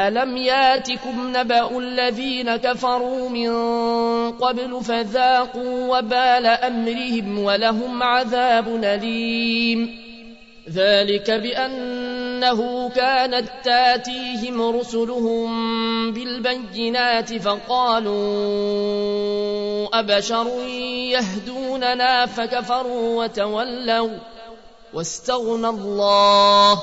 ألم ياتكم نبأ الذين كفروا من قبل فذاقوا وبال أمرهم ولهم عذاب أليم. ذلك بأنه كانت تاتيهم رسلهم بالبينات فقالوا أبشر يهدوننا فكفروا وتولوا واستغنى الله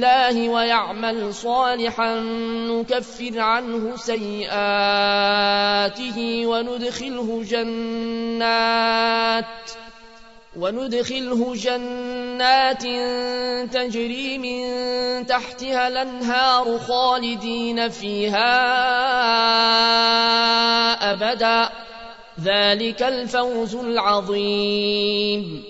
بالله ويعمل صالحا نكفر عنه سيئاته وندخله جنات وندخله جنات تجري من تحتها الأنهار خالدين فيها أبدا. ذلك الفوز العظيم.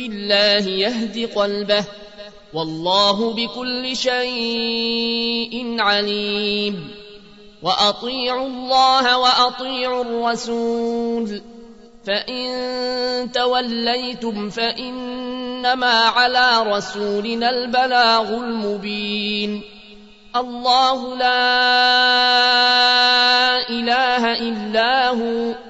بالله يهد قلبه. والله بكل شيء عليم. وأطيعوا الله وأطيعوا الرسول. فإن توليتم فإنما على رسولنا البلاغ المبين. الله لا إله إلا هو.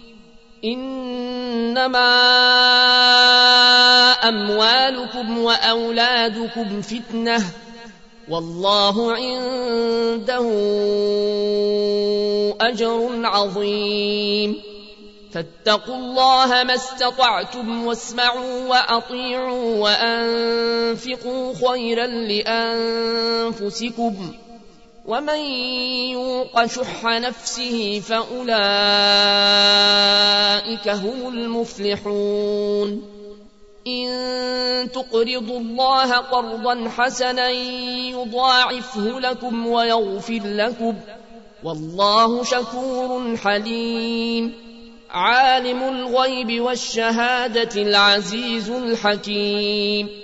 إنما أموالكم وأولادكم فتنة والله عنده أجر عظيم. فاتقوا الله ما استطعتم واسمعوا وأطيعوا وأنفقوا خيرا لأنفسكم. ومن يوق شح نفسه فأولئك هم المفلحون. إن تقرضوا الله قرضا حسنا يضاعفه لكم ويغفر لكم والله شكور حليم. عالم الغيب والشهادة العزيز الحكيم.